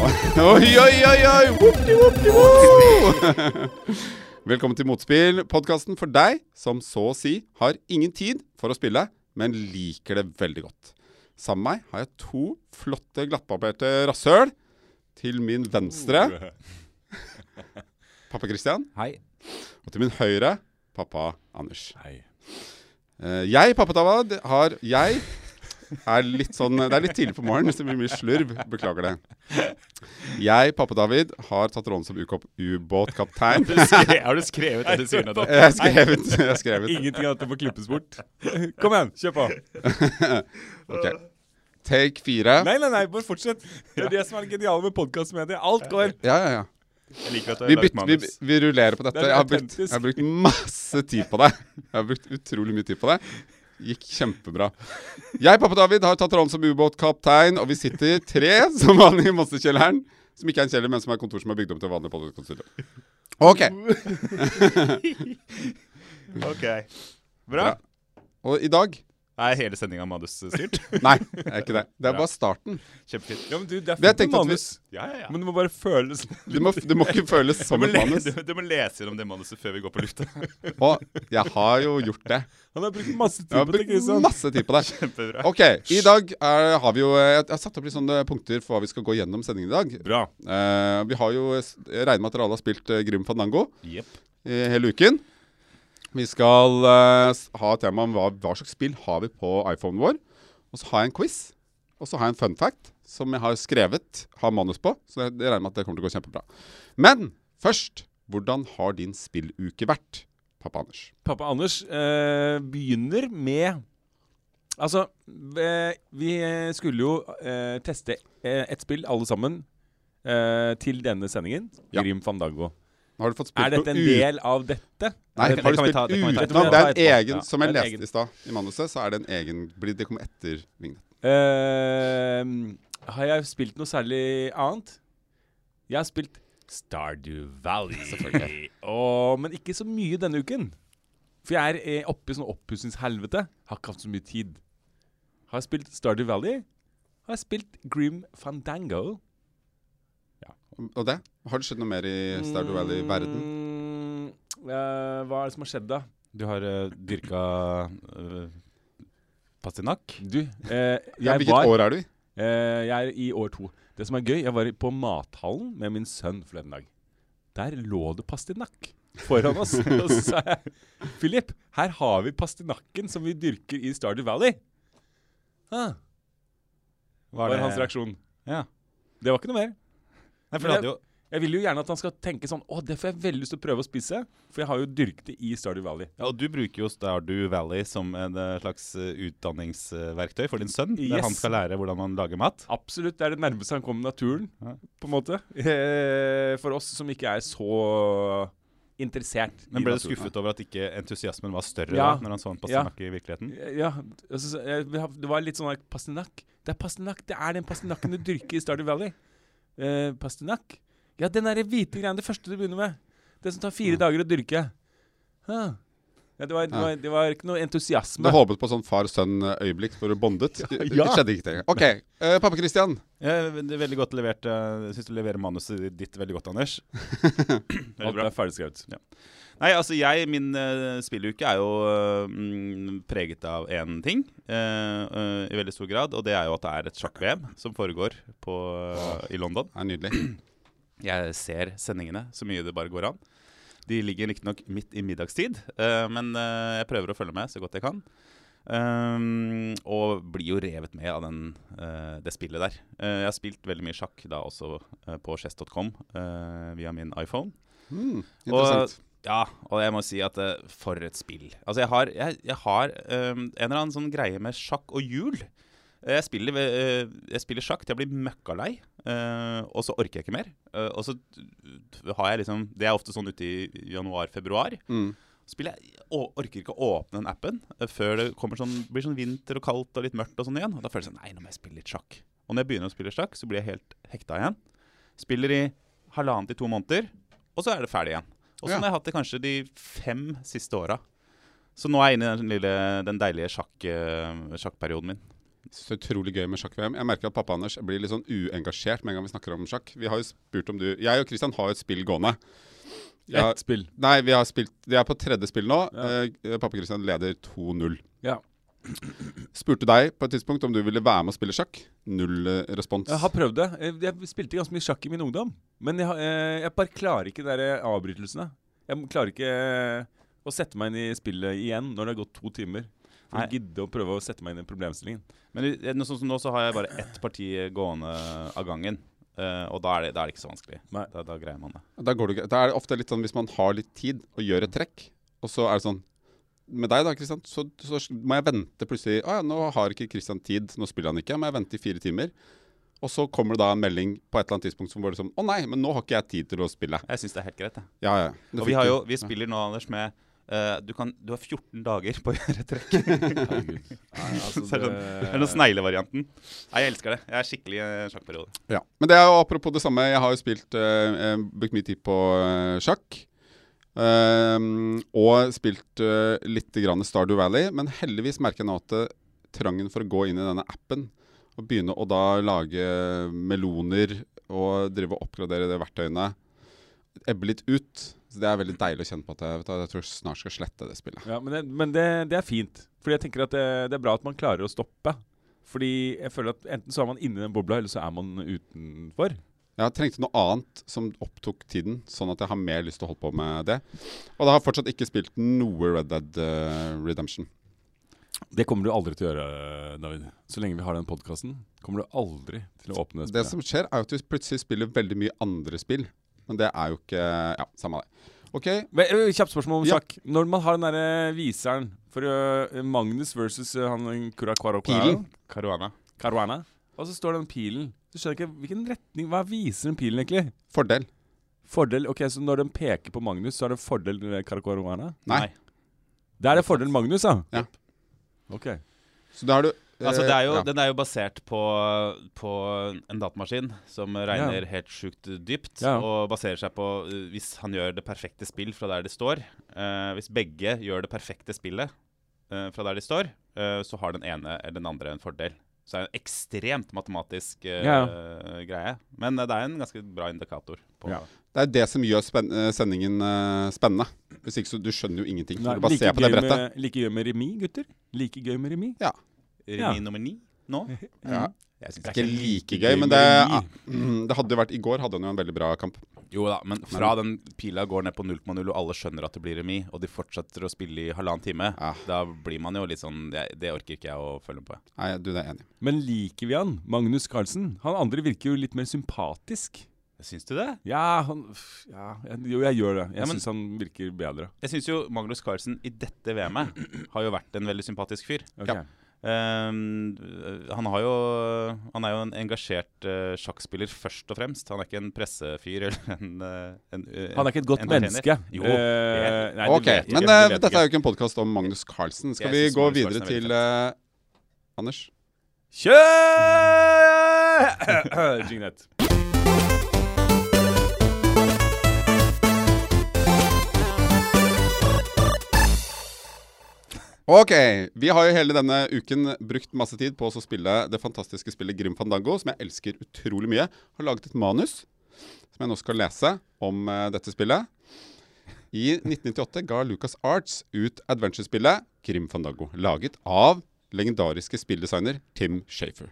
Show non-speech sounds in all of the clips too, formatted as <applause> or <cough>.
<laughs> Oi, oi, oi, oi! Whoopty, whoopty! <laughs> Velkommen til Motspill, podkasten for deg som så å si har ingen tid for å spille, men liker det veldig godt. Sammen med meg har jeg to flotte, glattbarberte rasshøl. Til min venstre <laughs> pappa Christian. Hei. Og til min høyre pappa Anders. Hei. Eh, jeg, pappa Tavad, har Jeg er litt sånn Det er litt tidlig på morgenen, hvis det blir mye slurv. Beklager det. Jeg, pappa David, har tatt rollen som ubåtkaptein. Har du skrevet det du sier nå? Jeg har skrevet, jeg har skrevet. Ingenting av dette må klippes bort. Kom igjen, kjør på. <laughs> Ok. Take fire. Nei, nei, nei, bare fortsett. Det er det som er det geniale med podkastmediet. Alt går. Ja, ja, ja. Vi, bytter, vi, vi rullerer på dette. Det Jeg har, brukt, jeg har brukt masse tid på det. Jeg har brukt utrolig mye tid på det. Gikk kjempebra. Jeg, pappa David, har tatt rollen som ubåtkaptein, og vi sitter tre <laughs> som vanlig i Monsterkjelleren. Som ikke er en kjeller, men som er et kontor som er bygd om til vanlig podkaststudio. Ok. <laughs> OK. Bra. Og i dag Er hele sendinga manusstyrt? <laughs> Nei, det er ikke det. Det er bare starten. Kjempefint. Ja, men du, det er fint med at vi- Ja, ja, ja. Men det må bare føles Det må, det må ikke føles <laughs> som et manus. du, du må lese gjennom det manuset før vi går på lufta. Og jeg har jo gjort det. Han har brukt masse tid på det, Kristian. masse tid på det. Kjempebra. Ok, i dag er, har vi jo Jeg har satt opp litt sånne punkter for hva vi skal gå gjennom sendingen i dag. Bra. Uh, vi har jo regner med at dere alle har spilt uh, Grim Fandango yep. i hele uken. Vi skal uh, ha tema om hva, hva slags spill har vi på iPhonen vår. Og så har jeg en quiz. Og så har jeg en fun fact som jeg har skrevet, har manus på. Så jeg, jeg regner med at det kommer til å gå kjempebra. Men først, hvordan har din spilluke vært, pappa Anders? Pappa Anders eh, begynner med Altså, vi skulle jo eh, teste et spill, alle sammen, eh, til denne sendingen. Ja. Grim Fandango. Har du fått spilt Er dette en noe del av dette? Nei, Det- har du spilt utenom? Det er en egen, som jeg leste i stad i manuset, så er det en egen Det kommer etter vignetten. Uh, har jeg spilt noe særlig annet? Jeg har spilt Stardew Valley. Selvfølgelig. oh, men ikke så mye denne uken. For jeg er eh, oppe i sånn oppussingshelvete. Har ikke hatt så mye tid. Har jeg spilt Stardew Valley? Har jeg spilt Grim Fandango? Og det? Har det skjedd noe mer i Stardew Valley-verden? Mm, uh, hva er det som har skjedd, da? Du har uh, dyrka uh, pastinakk? Du, eh, <laughs> Ja, hvilket var år er du i? Eh, jeg er i år to. Det som er gøy, jeg var på mathallen med min sønn forleden dag. Der lå det pastinakk foran oss. <laughs> Og så sa jeg Philip, her har vi pastinakken som vi dyrker i Stardew Valley. Ah, var, hans reaksjon. Ja. Det var ikke noe mer. Nei, for jo Jeg vil jo gjerne at han skal tenke sånn Å, det får jeg veldig lyst til å prøve å spise. For jeg har jo dyrket det i Stardew Valley. ja, Og du bruker jo Stardew Valley som en eh, slags eh, utdanningsverktøy for din sønn. Der han skal lære hvordan man lager mat. Absolutt. Det er det nærmeste han kommer naturen, Ja. på en måte. <laughs> For oss som ikke er så interessert Men ble du skuffet over at ikke entusiasmen var større Ja. da, når han så en pastinakk i virkeligheten? Ja, altså, jeg- det var litt sånn pastinakk. Det er pastinakk, det er den pastinakken du dyrker i Stardew Valley. Eh, pastinakk? Ja, den der hvite greia, det første du begynner med. Det som tar fire dager å dyrke. Ah. Ja, det, var, det, var, det var ikke noe entusiasme. Du håpet på sånn far-sønn-øyeblikk hvor du bondet? Det Ja. det skjedde ikke det. Ok, uh, pappa Christian. Ja, det er veldig godt levert. eh, Jeg syns du leverer manuset ditt veldig godt, Anders. <laughs> veldig Alt bra. er ferdigskrevet. Nei, altså jeg, min uh, spilluke er jo mm, preget av én ting uh, eh, i veldig stor grad. Og det er jo at det er et sjakk-VM som foregår på, i London. Det er nydelig. Jeg ser sendingene så mye det bare går an. De ligger riktignok midt i middagstid, eh, men eh, jeg prøver å følge med så godt jeg kan. Um, og blir jo revet med av den, uh, det spillet der. Uh, jeg har spilt veldig mye sjakk da også uh, på chess.com via min iPhone. Mm, interessant. Ja, og jeg må si at for et spill. Altså, jeg har, jeg, jeg har um, en eller annen sånn greie med sjakk og hjul. Eh, Jeg spiller, eh, jeg spiller sjakk til jeg blir møkkalei, eh, og så orker jeg ikke mer. Og så har jeg liksom Det er ofte sånn ute i januar-februar. Mm. Spiller jeg Orker ikke å åpne den appen før det sånn, blir sånn vinter og kaldt og litt mørkt og sånn igjen. Og da føler jeg sånn Nei, nå må jeg spille litt sjakk. Og når jeg begynner å spille sjakk, så blir jeg helt hekta igjen. Spiller i halvannen til to måneder, og så er det ferdig igjen. Og sånn Ja. har jeg hatt det kanskje de fem siste åra. Så nå er jeg inne i den, lille, den deilige sjakk, sjakkperioden min. Er utrolig gøy med sjakk-VM. Jeg merker at pappa Anders blir litt sånn uengasjert med en gang vi snakker om sjakk. Vi har jo spurt om du Jeg og Christian har jo et spill gående. Ja, Ett spill. nei, vi har spilt Vi er på tredje spill nå. Ja. Eh, pappa Christian leder 2-0. Ja. Spurte deg på et tidspunkt om du ville være med og spille sjakk. Null eh, respons. Jeg har prøvd det. Jeg, jeg spilte ganske mye sjakk i min ungdom. Men jeg, eh, jeg bare klarer ikke de der avbrytelsene. Jeg klarer ikke eh, å sette meg inn i spillet igjen når det har gått to timer. For å gidde å prøve å sette meg inn i problemstillingen. Men sånn som nå så har jeg bare ett parti gående av gangen. Uh, og da er, det, da er det ikke så vanskelig. Da, da greier man det. Da, går det, da er det ofte litt sånn hvis man har litt tid og gjør et trekk, og så er det sånn Med deg, da, Kristian, så, så må jeg vente plutselig Å ja, nå har ikke Kristian tid, nå spiller han ikke. Må jeg vente i fire timer. Og så kommer det da en melding på et eller annet tidspunkt som går sånn Å nei, men nå har ikke jeg tid til å spille. Jeg syns det er helt greit. jeg. Ja, ja. Det Og vi, har jo, vi spiller nå, Anders, med eh, du, kan, du har 14 dager på å gjøre trekk. <laughs> Herregud. Nei, <laughs> altså, det, sånn, det er den sneglevarianten. Nei, jeg elsker det. Jeg er skikkelig uh, en sjakkperiode. Ja. Men det er jo apropos det samme. Jeg har jo spilt uh, Brukt mye tid på sjakk. Ehm, og spilt uh, litt grann Stardew Valley. Men heldigvis merker jeg nå at trangen for å gå inn i denne appen og begynne å da lage meloner og drive og oppgradere de verktøyene ebber litt ut. Så det er veldig deilig å kjenne på at jeg, vet du, jeg tror jeg snart skal slette det spillet. Ja, men det, men det, det er fint. Fordi jeg tenker at det, det er bra at man klarer å stoppe. Fordi jeg føler at enten så er man inni den bobla, eller så er man utenfor. Jeg trengte noe annet som opptok tiden, sånn at jeg har mer lyst til å holde på med det. Og da har jeg fortsatt ikke spilt noe Red Dead uh, Redemption. Det kommer du aldri til å gjøre, David. Så lenge vi har den podkasten, kommer du aldri til å åpne det Det som skjer, er at du plutselig spiller veldig mye andre spill. Men det er jo ikke Ja, samme det. OK. Men, Kjapt spørsmål om Ja. Når man har den derre viseren for ø, Magnus versus ø, han Kurakwaro Pilen. Caruana. Caruana, og så står den pilen Du skjønner ikke hvilken retning Hva viser den pilen egentlig? Fordel. Fordel, ok, Så når den peker på Magnus, så er det fordel med Caruana? Nei. Da er det fordel Magnus, da? Ja. Ok. Så da har du eh, Altså, det er jo, ja. Den er jo basert på, på en datamaskin som regner helt sjukt dypt. Ja. Og baserer seg på uh, hvis han gjør det perfekte spill fra der de står. Uh, hvis begge gjør det perfekte spillet uh, fra der de står, uh, så har den ene eller den andre en fordel. Så det er en ekstremt matematisk eh, Ja. greie. Men eh, det er en ganske bra indikator. På, Ja. Det er det som gjør spenn eh, sendingen eh, spennende. Hvis ikke så du skjønner jo ingenting. Nei, du bare like, ser på det gøy brettet. med, like gøy med remis, gutter? Like gøy med remis? Remi Ja. nummer ni nå. <laughs> Ja. Jeg synes Det er ikke like gøy men det, mm, det hadde jo vært I går hadde han jo en veldig bra kamp. Jo da, men fra den pila går ned på 0,0 og alle skjønner at det blir remis, og de fortsetter å spille i halvannen time, Ja. da blir man jo litt sånn Det, det orker ikke jeg å følge med på. Nei, du, det er enig. Men liker vi han? Magnus Carlsen? Han andre virker jo litt mer sympatisk. Syns du det? Ja, han ja, jeg- Jo, jeg gjør det. Jeg Ja, syns han virker bedre. Jeg syns jo Magnus Carlsen i dette VM-et har jo vært en veldig sympatisk fyr. Okay. Ja. Ehm, han, har jo, han er jo en engasjert uh, sjakkspiller først og fremst. Han er ikke en pressefyr eller en, eh, en eh, Han er ikke et godt menneske. Jo, Eh, nei, Ok, vet men det dette er jo ikke en podkast om Magnus Carlsen. Skal vi gå Magnus videre er til Anders? Kjør! <coughs> Jignett. Ok, vi har jo hele denne uken brukt masse tid på å spille det fantastiske spillet Grim Fandango, som jeg elsker utrolig mye. Har laget et manus som jeg nå skal lese om uh, dette spillet. I 1998 ga Lucas Arts ut adventure-spillet Grim Fandango, laget av legendariske spilldesigner Tim Shafer.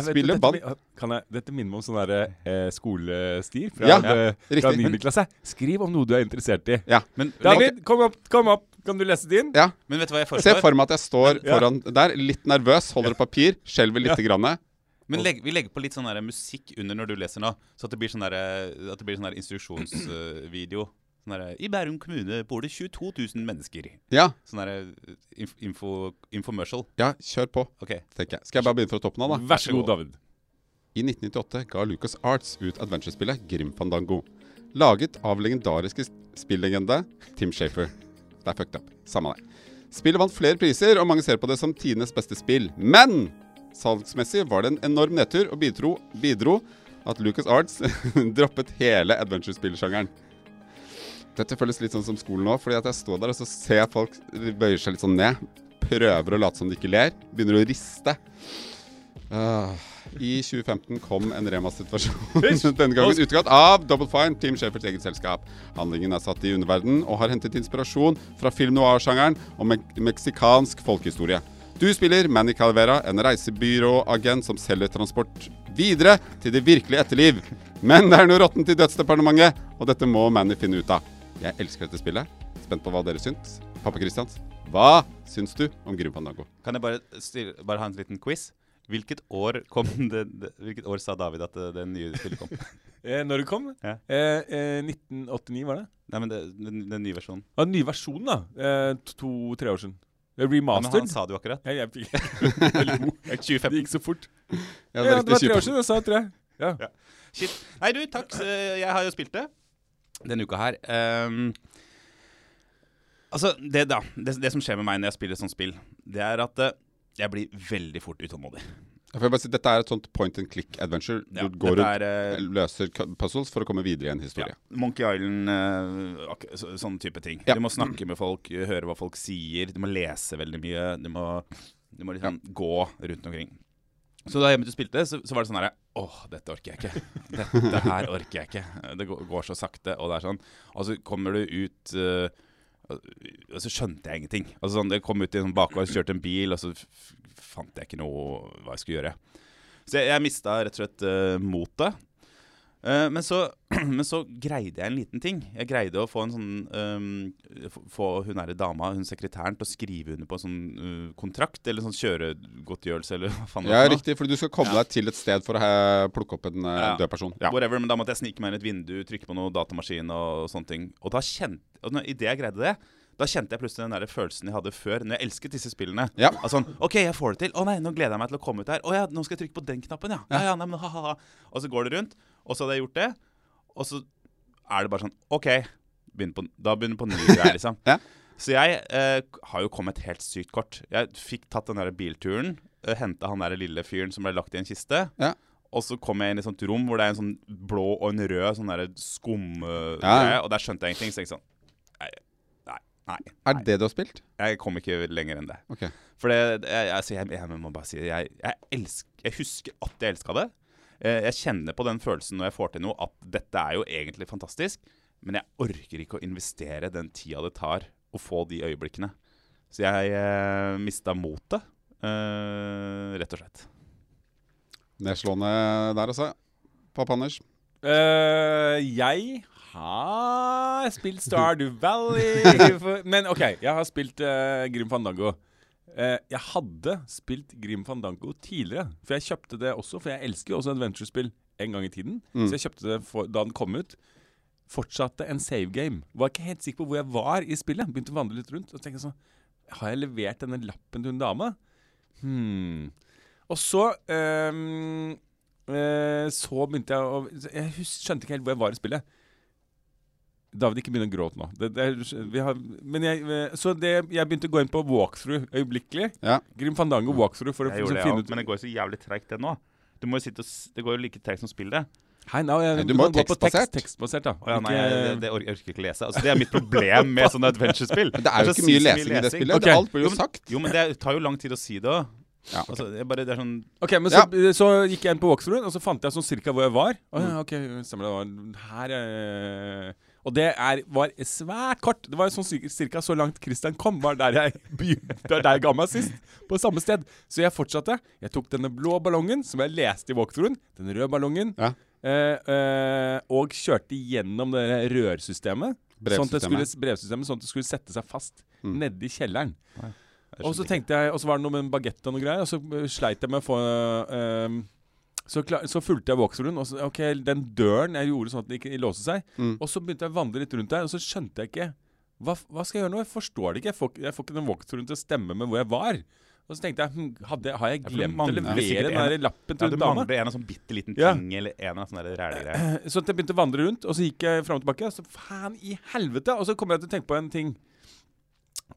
Spillet dette, band- kan jeg, dette minner meg om sånn der, eh, skolestil fra, Ja, eh, fra 9. klasse. Skriv om noe du er interessert i. Ja, Men, David, kom opp! kom opp Kan du lese din? ja. men vet du hva jeg Se for meg at jeg står Ja. foran der, litt nervøs, holder papir, skjelver lite grann. Men legg, vi legger på litt sånn der musikk under når du leser nå, så at det blir sånn der, at det blir sånn der instruksjonsvideo. Sånn der, I Bærum kommune bor det 22 000 mennesker. Ja, Sånn der inf info, infomercial. ja, kjør på, Ok. tenker jeg. Skal jeg bare begynne fra toppen av, da? Vær så god, David. I 1998 ga Lucas Arts ut adventure-spillet Grim Fandango. Laget av legendariske spillegende Tim Shafer. Det er fucked up. Samme det. Spillet vant flere priser, og mange ser på det som tidenes beste spill. Men salgsmessig var det en enorm nedtur, og bidro, bidro at Lucas Arts <laughs> droppet hele adventure-spillsjangeren. Dette føles litt sånn som skolen nå, fordi at jeg står der og så ser jeg folk bøyer seg litt sånn ned. Prøver å late som de ikke ler. Begynner å riste. Ah, I 2015 kom en remastered versjon, <laughs> <laughs> denne gangen utgått av Double Fine, Team Shepherds eget selskap. Handlingen er satt i underverden og har hentet inspirasjon fra film noir-sjangeren og me meksikansk folkehistorie. Du spiller Manny Calvera, en reisebyråagent som selger transport videre til det virkelige etterliv. Men det er noe råttent i Dødsdepartementet, og dette må Manny finne ut av. Jeg elsker dette spillet. Spent på hva dere syns. Pappa Christians, hva syns du om Grim Fandango? Kan jeg bare, stille, bare ha en liten quiz? Hvilket år kom <laughs> det, det Hvilket år sa David at det, det nye spillet kom? <laughs> Eh, når det kom? Ja. Eh, eh, 1989, var det? Nei, men det, den, den nye versjonen. Ah, den nye versjonen, da. Eh, To-tre år siden. Remastered. Ja, men Remastered. han sa det jo akkurat. Ja, jeg fikk. <laughs> Det gikk så fort. Ja, det ja, det var tre år siden jeg sa tre. Ja. Ja. Shit. Nei, du, takk. Jeg har jo spilt det denne uka her. Um, altså, det da det, det som skjer med meg når jeg spiller sånt spill, det er at eh, jeg blir veldig fort utålmodig. Jeg bare si, Dette er et sånt point and click adventure. Ja, du går rundt, er, eh, løser puzzles for å komme videre i en historie. Ja, Monkey Island, eh, ak så, sånne type ting. Ja. Du må snakke med folk, eh, høre hva folk sier. Du må lese veldig mye. Du må, du må liksom gå rundt omkring. Så da jeg du det, så, så var det sånn herre Åh, dette orker jeg ikke. Dette her orker jeg ikke. Det går, går så sakte, og det er sånn. Og så kommer du ut eh, og så skjønte jeg ingenting. Altså sånn, Jeg kom ut i en sånn bakgård, kjørte en bil, og så fant jeg ikke noe hva jeg skulle gjøre. Så jeg, jeg mista rett og slett uh, motet. Eh, men, så, <clears throat> men så greide jeg en liten ting. Jeg greide å få en sånn um, Få hun derre dama, hun sekretæren, til å skrive under på en sånn uh, kontrakt, eller sånn kjøregodtgjørelse, eller hva faen det Ja, riktig, for du skal komme Ja. deg til et sted for å ha, plukke opp en eh, Ja. død person. Ja. Whatever, men da måtte jeg snike meg inn et vindu, trykke på noe datamaskin og sånne ting. Og da kjente Og når- idet jeg greide det, da kjente jeg plutselig den der følelsen jeg hadde før, når jeg elsket disse spillene. Ja. Altså OK, jeg får det til. Å nei, nå gleder jeg meg til å komme ut her. Å ja, nå skal jeg trykke på den knappen, ja. Ja, ja, nei, men ha-ha-ha. Og så går det rundt, og så hadde jeg gjort det, og så er det bare sånn OK, begynner på, da begynner på nye greier, liksom. <laughs> Ja. Så jeg eh, har jo kommet helt sykt kort. Jeg fikk tatt den der bilturen, uh, henta han der lille fyren som ble lagt i en kiste. Ja. Og så kom jeg inn i et sånt rom hvor det er en sånn blå og en rød sånn skumgreie, Ja, ja. og der skjønte jeg ingenting. Så jeg sånn Nei, nei, nei. Er det det du har spilt? Jeg kom ikke lenger enn det. Ok. For det, jeg, altså jeg, jeg må bare si. Jeg, jeg, elsk, jeg husker at jeg elska det. Eh, Jeg kjenner på den følelsen når jeg får til noe, at dette er jo egentlig fantastisk. Men jeg orker ikke å investere den tida det tar å få de øyeblikkene. Så jeg eh, mista motet, eh, rett og slett. Nedslående der, altså. Pappa Anders. Uh, jeg har spilt Stardew Valley <laughs> Men OK, jeg har spilt uh, Grim Fandango. Eh, jeg hadde spilt Grim Fandango tidligere, for jeg kjøpte det også. For jeg elsker jo også adventure-spill en gang i tiden. Mm. Så jeg kjøpte det for, da den kom ut. Fortsatte en save game. Var ikke helt sikker på hvor jeg var i spillet. Begynte å vandre litt rundt. Og tenkte sånn Har jeg levert denne lappen til en dame? Hmm. Og så eh, eh, Så begynte jeg å Jeg skjønte ikke helt hvor jeg var i spillet. David, ikke begynn å gråte nå. Det, det, er- vi har, men jeg, eh, så det, jeg begynte å gå inn på walkthrough øyeblikkelig. Ja. Grim Fandango walkthrough for Jeg å, gjorde det, finne ja, ut men det går jo så jævlig treigt, det nå. Du må jo sitte og, Det går jo like treigt som spillet. Hei, no, jeg, Nei, du må jo gå på tekstbasert. Tekst, tekstbasert, da. Oh, ja, nei, det, det orker, jeg orker ikke lese. Altså, det er mitt problem med sånne adventure-spill. <laughs> Det er jo ikke mye sinnssykt lesing i det spillet. Ok. Alt blir Jo, jo men- sagt. Jo, men det tar jo lang tid å si det òg. Ja, ok. Altså, det er bare, det er sånn Ok, men så, så gikk jeg inn på walkthroughen, og så fant jeg sånn cirka hvor jeg var. Mm. ja, ok, stemmer det. var Her eh, Og det er, var svært kort. Det var sånn cirka, så langt Christian kom, var der jeg <laughs> begynte, der jeg ga meg sist. På samme sted. Så jeg fortsatte. Jeg tok denne blå ballongen, som jeg leste i walkthroughen. Den røde ballongen. Ja. Eh, eh, og kjørte gjennom det rørsystemet. rørsystemet. Sånn at det skulle, Brevsystemet. brevsystemet Sånn at det skulle sette seg fast Mm. nedi kjelleren. jeg Og så tenkte jeg, og så var det noe med en bagett og noe greier, og så sleit jeg med å få øh, så, klar, så fulgte jeg walkthroughen, og så, ok, den døren jeg gjorde sånn at den ikke låste seg. Mm. Og så begynte jeg å vandre litt rundt der, og så skjønte jeg ikke hva, hva skal jeg gjøre nå? Jeg forstår det ikke. Jeg får, jeg får ikke den walkthroughen til å stemme med hvor jeg var. Og så tenkte jeg, hm, hadde, har jeg Ja, glemt å levere den der lappen Ja, til du en dame? mangler en sånn bitte liten Ja. ting eller en sånn sånne. <clears throat> Så jeg begynte å vandre rundt, og så gikk jeg fram og tilbake. Og så faen i helvete! Og så kom jeg til å tenke på en ting.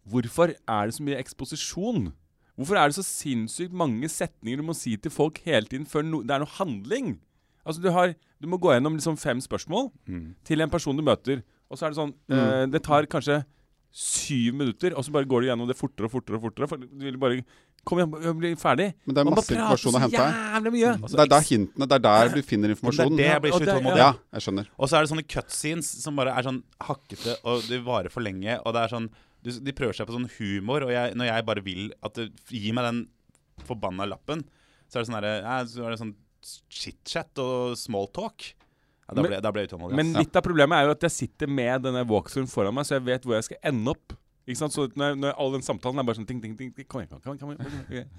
Hvorfor er det så mye eksposisjon? Hvorfor er det så sinnssykt mange setninger du må si til folk hele tiden før no det er noe handling? Altså Du har, du må gå gjennom liksom fem spørsmål Mm. til en person du møter. Og så er det sånn eh, Det tar kanskje syv minutter, og så bare går du gjennom det fortere og fortere. og fortere For du vil bare Kom igjen, bli blir ferdig. Men det er masse informasjon å hente her. Mye. Det er der hintene, det er der du finner informasjonen. Det er det jeg blir så utålmodig Ja, av. jeg skjønner. Og så er det sånne cutscenes som bare er sånn hakkete, og de varer for lenge. Og det er sånn De prøver seg på sånn humor, og jeg, når jeg bare vil at det Gi meg den forbanna lappen, så er det sånn herre ja, Så er det sånn chit-chat og small talk. Ja, da, Men- ble, da ble jeg utålmodig. Men litt av problemet er jo at jeg sitter med denne walkthroughen foran meg, så jeg vet hvor jeg skal ende opp. Ikke sant? Så når, når all den samtalen er bare sånn ting, ting, ting, ting Kom igjen, kom igjen. Kom igjen, kom igjen.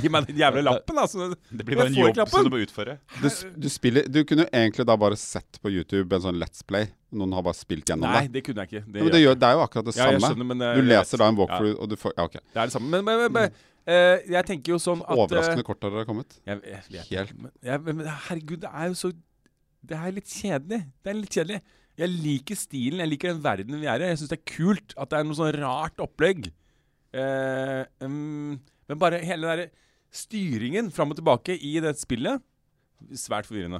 Gi meg den jævla lappen, altså. det blir bare en jeg jobb som du må utføre. Du, du, spiller, du kunne egentlig da bare sett på YouTube en sånn Let's Play. Noen har bare spilt gjennom Nei, det. det kunne jeg ikke. Det, Ja, men det, gjør, det er jo akkurat det Ja, jeg samme. skjønner, men du leser da en walkthrough, og du får Ja, OK. det er det samme. Men, men, men, men Uh, jeg tenker jo sånn at eh, Overraskende kort har dere kommet. Jeg, jeg, jeg, Helt. Men, jeg, men herregud, det er jo så Det er litt kjedelig. Det er litt kjedelig. Jeg liker stilen, jeg liker den verdenen vi er i. Jeg syns det er kult at det er noe sånn rart opplegg. Uh, mm, men bare hele den derre styringen fram og tilbake i det spillet Svært forvirrende.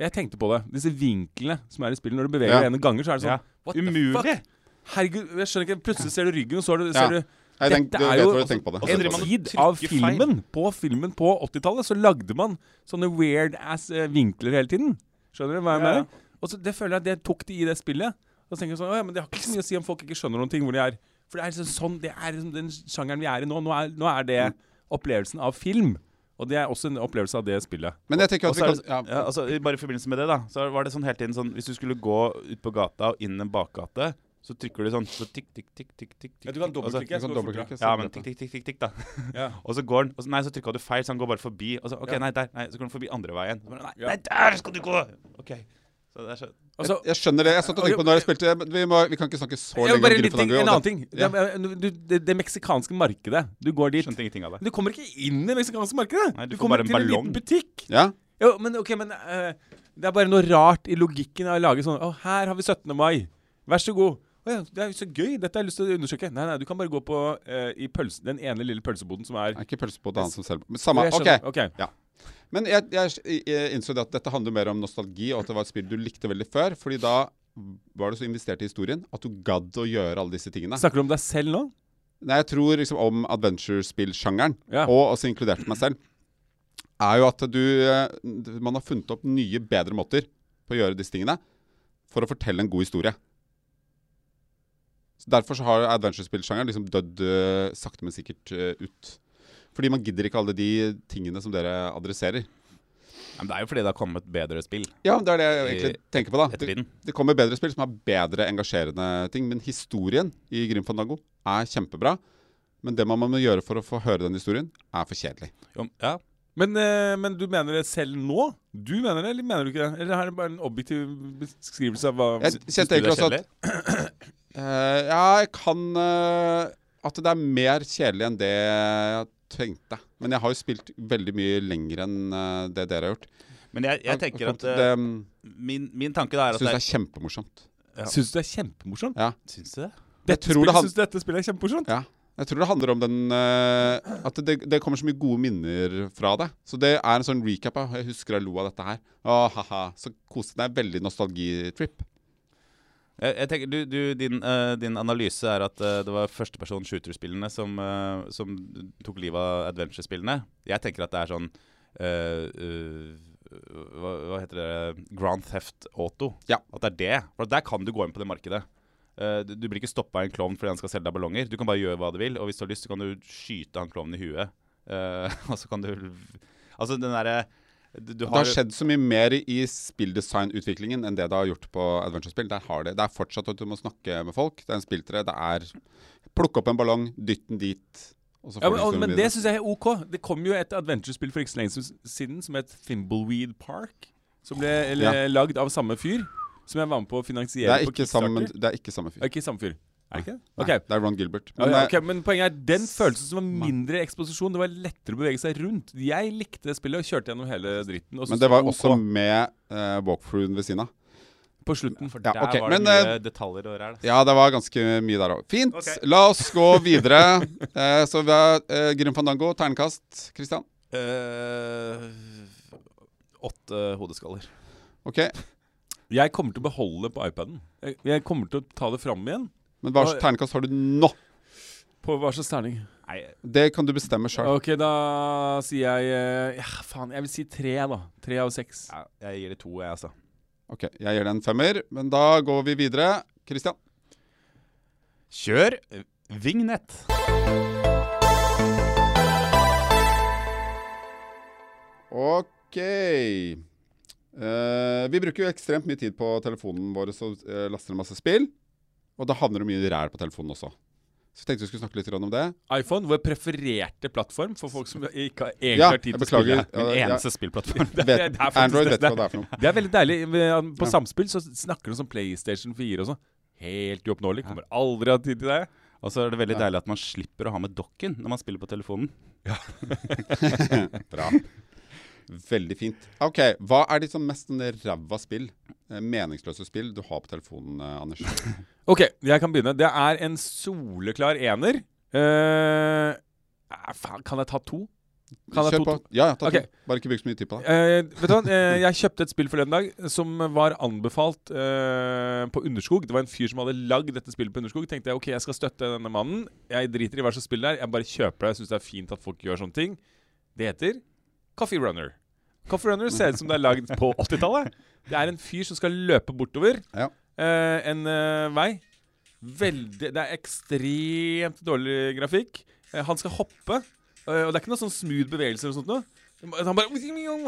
Jeg tenkte på det. Disse vinklene som er i spillet. Når du beveger Ja. deg en ganger, så er det sånn Ja. What the Umulig! fuck? Herregud, jeg skjønner ikke. Plutselig ser du ryggen, og så du, Ja. du Dette tenk, du er jo altså- en tid av av feil. filmen. På filmen på 80-tallet så lagde man sånne weird ass eh, vinkler hele tiden. Skjønner du hva jeg mener? Og så Det føler jeg at det tok de i det spillet. Og så tenker jeg sånn, ja, men Det har ikke så mye å si om folk ikke skjønner noen ting hvor de er. For det er liksom sånn, det er liksom den sjangeren vi er i nå. Nå er, nå er det opplevelsen av film. Og det er også en opplevelse av det spillet. Men jeg tenker at vi kan ja. ja, altså, bare i forbindelse med det, da, så var det sånn hele tiden sånn Hvis du skulle gå ut på gata og inn en bakgate, så trykker du sånn så tikk, tikk, tikk, tikk, tikk, tikk, Ja, du kan dobbeltklikke. Jeg dobbeltklikke. Ja, men tikk, tikk, tikk, tikk, tikk, da. Ja. <laughs> Og så går den og så, Nei, så trykka du feil, så han går bare forbi. Og så OK, Ja. nei, der. Nei, så går den forbi andre veien. Så bare, nei, Ja. nei, der skal du gå! OK. Så det er så Altså, Jeg skjønner det. Jeg satt og tenkte på når jeg spilte vi, må, vi kan ikke snakke så lenge om bare Grim litt ting, Fandango. en annen ting. Ja. Det, du, det, det meksikanske markedet. Du går dit. Skjønte ingenting av det. Men du kommer ikke inn i det meksikanske markedet. Nei, du du kommer bare en til en liten butikk. Ja. Jo, men ok, men uh, Det er bare noe rart i logikken av å lage sånn Å, her har vi 17. mai. Vær så god. Å ja, det er jo så gøy. Dette har jeg lyst til å undersøke. Nei, nei, du kan bare gå på uh, i pølse, den ene lille pølseboden som er Er ikke pølseboden, det er han som selger Samme. OK. okay. ok. Men jeg, jeg, jeg innså at dette handler mer om nostalgi, og at det var et spill du likte veldig før. Fordi da var du så investert i historien at du gadd å gjøre alle disse tingene. Snakker du om deg selv nå? Nei, jeg tror liksom om adventure-spill-sjangeren, Ja. og også inkludert meg selv, er jo at du eh, Man har funnet opp nye, bedre måter på å gjøre disse tingene for å fortelle en god historie. Så Derfor så har adventure-spill-sjangeren liksom dødd eh, sakte, men sikkert eh, ut. Fordi man gidder ikke alle de tingene som dere adresserer. Men det er jo fordi det har kommet bedre spill Ja, det er det jeg egentlig tenker på. da det, det kommer bedre spill som har bedre engasjerende ting. Men historien i Grim Fandango er kjempebra. Men det man må gjøre for å få høre den historien, er for kjedelig. Jo, ja. Men, eh, men du mener det selv nå? Du mener det, eller mener du ikke det? Eller er det bare en objektiv beskrivelse av hva Jeg Syns kjente du er også at kjedelig? <clears throat> eh, Ja, jeg kan uh, At det er mer kjedelig enn det jeg tenkte. Men jeg har jo spilt veldig mye lenger enn eh, det dere har gjort. Men jeg, jeg tenker at det, eh, min, min tanke da er at syns det det er kjempemorsomt. Ja. Syns du det er kjempemorsomt? Ja. Syns du det? Dette spillet, det Syns du dette spillet er kjempemorsomt? Ja. Jeg tror det handler om den uh, At det, det kommer så mye gode minner fra det. Så det er en sånn recap Jeg husker jeg lo av dette her. Å, ha-ha. Så koste Det er veldig nostalgitrip. Jeg, jeg tenker, du, du, din, uh, din analyse er at uh, det var førsteperson shooter-spillene som, uh, som tok livet av adventure-spillene. Jeg tenker at det er sånn hva, hva heter det Grand Theft Auto. Ja. At det er det. For der kan du gå inn på det markedet. Du, du blir ikke stoppa av en klovn fordi han skal selge deg ballonger. Du kan bare gjøre hva du vil, og hvis du har lyst, så kan du skyte han klovnen i huet. <laughs> Og så kan du Altså, den derre du, du Det har skjedd så mye mer i spilldesignutviklingen enn det det har gjort på adventure-spill. Har det, det er fortsatt at du må snakke med folk. Det er en spilltre. Det er plukke opp en ballong, dytte den dit. Ja, men, men det syns jeg er OK. Det kom jo et adventure-spill for ikke så lenge siden som het Thimbleweed Park. Som ble eller, lagd av samme fyr. Som jeg var med på å det, finansiere er på ikke samme, det er ikke samme fyr. Er ikke samme fyr? Er det ikke det? Nei, Det er Ron Gilbert. Men, ja, okay, ok, men poenget er den følelsen som var mindre eksposisjon. Det var lettere å bevege seg rundt. Jeg likte det spillet og kjørte gjennom hele dritten. og men det var OK også med uh, walkthroughen ved siden av. på slutten. For Ja, der ok, var men, det mye eh, detaljer og ræl. Ja, det var ganske mye der òg. Fint. La oss gå videre. uh, <laughs> så vi har uh, Grim Fandango, ternekast. Christian. Uh, åtte hodeskaller. Ok. Jeg kommer til å beholde på iPaden. Jeg, jeg kommer til å ta det fram igjen. Men hva slags ternekast har du nå? På hva slags terning? Nei, Det kan du bestemme sjøl. Ok, da sier jeg eh, Ja, faen. Jeg vil si tre, da. Tre av seks. ja, jeg gir det to, jeg, altså. Ok, jeg gir det en femmer, men da går vi videre. Christian. Kjør eh, vignett. Ok. Eh, vi bruker jo ekstremt mye tid på telefonen vår og uh, laster ned masse spill. Og da havner det mye ræl på telefonen også. Så jeg tenkte vi skulle snakke litt om det. iPhone, vår prefererte plattform for folk som ikke har egentlig Ja, har tid til å spille. Min eneste ja. spillplattform. <laughs> Det, <laughs> Vet, det er Android vet hva det er for noe. Det er veldig deilig. På Ja. Samspill så snakker du om PlayStation 4 og sånn. Helt uoppnåelig. Kommer aldri ha tid til det. Og så er det veldig deilig at man slipper å ha med dokken når man spiller på telefonen. Ja. <laughs> Bra. Veldig fint. Ok, Hva er sånn mest sånn ræva spill, eh, meningsløse spill, du har på telefonen, eh, Anders? <laughs> Ok, jeg kan begynne. Det er en soleklar ener. Eh, faen, kan jeg ta to? Kan jeg Kjør to- på. Ja, ja, ta okay. to. Bare ikke bruk så mye tid på det. Uh, vet du hva? uh, jeg kjøpte et spill forleden dag som var anbefalt på Underskog. Det var en fyr som hadde lagd dette spillet på Underskog. Tenkte jeg ok, jeg skal støtte denne mannen. Jeg driter i hva slags spill det er. Jeg bare kjøper det. Jeg syns det er fint at folk gjør sånne ting. Det heter Coffee Runner. Coffee Runner ser ut som det er lagd på 80-tallet. Det er en fyr som skal løpe bortover Ja. uh, en uh, vei. Veldig Det er ekstremt dårlig grafikk. Uh, han skal hoppe, og det er ikke noe sånn smooth bevegelser og sånt noe. Han bare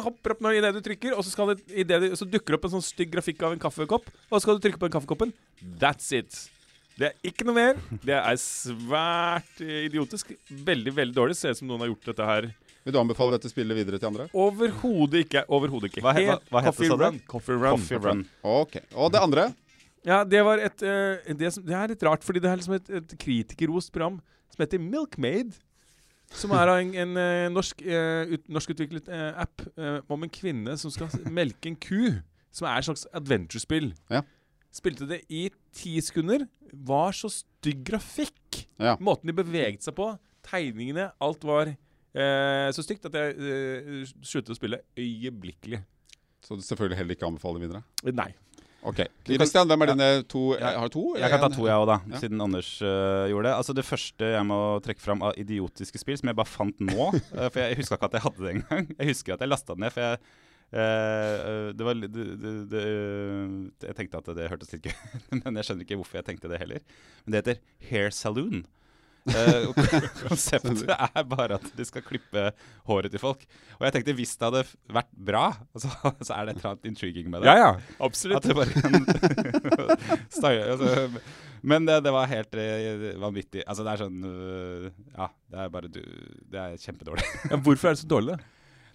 hopper opp i idet du trykker, og så, skal det, i det, du- så dukker det opp en sånn stygg grafikk av en kaffekopp. Og så skal du trykke på den kaffekoppen. That's it. Det er ikke noe mer. Det er svært idiotisk. Veldig, veldig dårlig. Ser ut som noen har gjort dette her. Vil du anbefale dette spillet videre til andre? Overhodet ikke. Overhodet ikke. Hva he- hva- hva heter det? Run. Coffee Run. Coffee Run. Ok. Og det andre? Ja, det var et uh, det, som, det er litt rart, fordi det er liksom et, et kritikerrost program som heter Milkmaid. Som er av en, en eh, norsk, uh, ut, norskutviklet uh, app om en kvinne som skal melke en ku. Som er et slags adventure-spill. Ja. Spilte det i ti sekunder. Var så stygg grafikk. Ja. Måten de beveget seg på, tegningene, alt var eh, så stygt at jeg eh, sluttet å spille øyeblikkelig. Så du selvfølgelig heller ikke anbefaler videre? Nei. Ok. Christian, hvem er dine to? Jeg Har to? Jeg kan ta to, jeg òg, da. Ja. Siden Anders øh, gjorde det. Altså Det første jeg må trekke fram av idiotiske spill, som jeg bare fant nå øh, <laughs> For jeg huska ikke at jeg hadde det engang. Jeg husker at jeg lasta det ned, for jeg Uh, det var, det, det, Jeg tenkte at det hørtes litt gøy <laughs> men jeg skjønner ikke hvorfor jeg tenkte det heller. Men det heter Hair Saloon. Eh, <laughs> konseptet er bare at de skal klippe håret til folk. Og jeg tenkte hvis det hadde vært bra, <laughs> så, så er det et eller annet intriguing med det. Ja, ja. At Absolutt. det bare kan <laughs> staie, altså, Men det, det var helt eh, vanvittig. Altså, det er sånn øh, Ja, det er bare du Det er kjempedårlig. Ja, hvorfor er det så dårlig, da?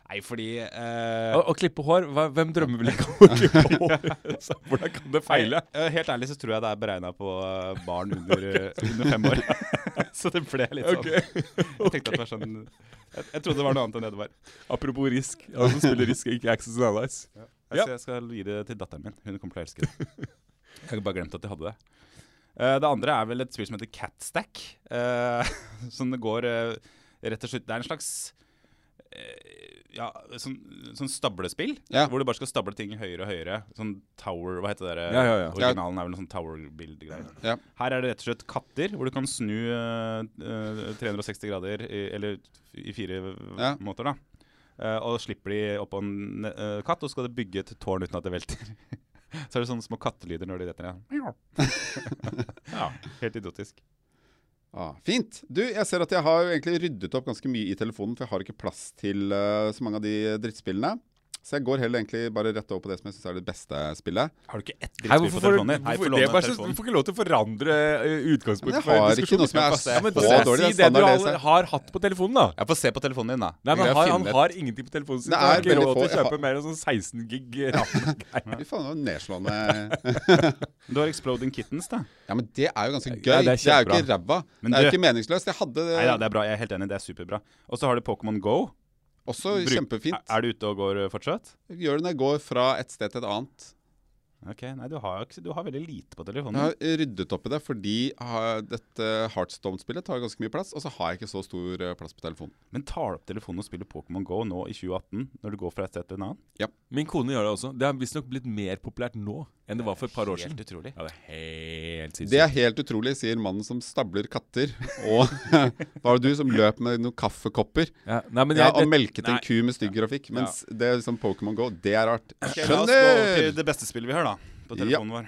Nei, fordi uh, Å, å klippe hår? Hva, hvem drømmer vel ikke om å klippe <laughs> hår? Hvordan kan det feile? nei, eh, Helt ærlig så tror jeg det er beregna på eh, barn under, okay. under fem år. <laughs> så det ble litt sånn Okay. <laughs> Jeg tenkte at det var sånn jeg, jeg trodde det var noe annet enn det det var. Apropos Risk. Han som spiller Risk, ikke Access and Allies. Jeg, Ja. jeg skal gi det til datteren min. Hun kommer til å elske det. Jeg har bare glemt at jeg hadde det. Uh, det andre er vel et spill som heter Catstack. Uh, som det går uh, rett og slett Det er en slags ja, sånn, sånn stablespill. Ja. Hvor du bare skal stable ting høyere og høyere. Sånn tower Hva heter det? Ja, ja, ja. Originalen er vel noe sånn tower-build-greier. Ja. Her er det rett og slett katter, hvor du kan snu uh, eh, 360 grader, i, eller i fire Ja. måter, da. Uh, og slipper de oppå en uh, katt, og så skal de bygge et tårn uten at det velter. <laughs> så er det sånne små kattelyder når de detter ned. <laughs> ja, helt idiotisk. Ah, fint. Du, jeg ser at jeg har jo egentlig ryddet opp ganske mye i telefonen, for jeg har ikke plass til uh, så mange av de drittspillene. Så jeg går heller egentlig bare rett over på det som jeg syns er det beste spillet. Har du ikke ett spill drittspill på telefonen din? Hei, det låne telefonen. du får ikke lov til å forandre Men utgangspunktet jeg har ikke noe som er ja, men så se- dårlig. Si Det det du standard, har, har hatt på telefonen, da. Jeg får se på telefonen din, da. Nei, men har, Han har ingenting på telefonen sin. Det Han har er ikke lov råd til å kjøpe har- mer enn sånn 16 gig RAM. Fy faen, det var nedslående. <laughs> Du har Exploding Kittens, da. Ja, men det er jo ganske gøy. Ja, det, det er er jo ikke ræva. Det er jo ikke meningsløst. Jeg hadde Nei da, det er bra. Jeg er helt enig. Det er superbra. Og så har du Pokémon Go. Også Bruk- kjempefint. Er du ute og går eh, fortsatt? Gjør det når jeg går fra et sted til et annet. Ok, Nei, du har, du har veldig lite på telefonen. Jeg har ryddet opp i det fordi dette Heartstone-spillet tar ganske mye plass, og så har jeg ikke så stor eh, plass på telefonen. Men tar du opp telefonen og spiller Pokémon Go nå i 2018, når du går fra et sted til en annen? Min kone gjør det også. Det har visstnok blitt mer populært nå enn det var for et par år Helt siden. utrolig. Ja, det er helt. Det er helt utrolig, sier mannen som stabler katter. Og <laughs> var det du som løp med noen kaffekopper? ja, nei, men Ja, jeg, og melket en ku med stygg grafikk. Mens det er liksom Pokémon Go, det er rart. Skjønner la oss gå til Skjønner! det beste spillet vi har, da. På telefonen vår.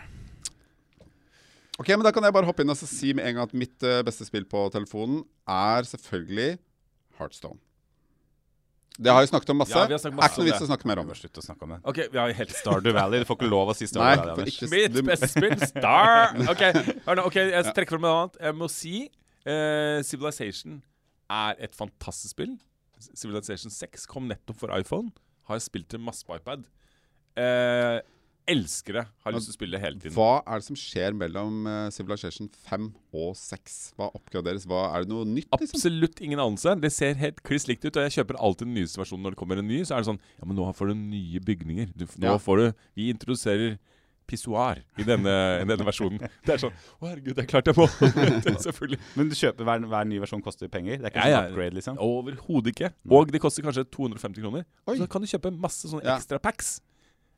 Ok, men Da kan jeg bare hoppe inn og så si med en gang at mitt eh, beste spill på telefonen er selvfølgelig Heartstone. Det har vi snakket om masse. Ja, vi har snakket masse er ikke noe vits å snakke mer om. Slutt å snakke om det. Ok, vi har helt Stardew Valley. Du får ikke lov å si Stardew Valley, Anders. ikke Mitt du- beste spill, <laughs> Star! Ok, hør nå, ok, jeg trekker fram noe annet. Jeg må si uh, Civilization er et fantastisk spill. Civilization 6 kom nettopp for iPhone. Har jeg spilt det masse på iPad. Eh, elsker det. Har lyst til å spille det hele tiden. Hva er det som skjer mellom eh, Civilization 5 og 6? Hva oppgraderes? Hva, er det noe nytt? liksom? Absolutt ingen anelse. Det ser helt kliss likt ut. Og jeg kjøper alltid den nyeste versjonen når det kommer en ny. Så er det sånn Ja, men nå får du nye bygninger. Du, nå Ja. får du Vi introduserer pissoar i denne, denne versjonen. <laughs> Det er sånn Å, herregud, det er klart jeg må! <laughs> Selvfølgelig. Men du kjøper hver, hver ny versjon koster penger? Det er ikke Ja, ja. sånn upgrade, liksom? Overhodet ikke. Og det koster kanskje 250 kroner. Oi. Så kan du kjøpe masse sånne Ja. ekstra packs.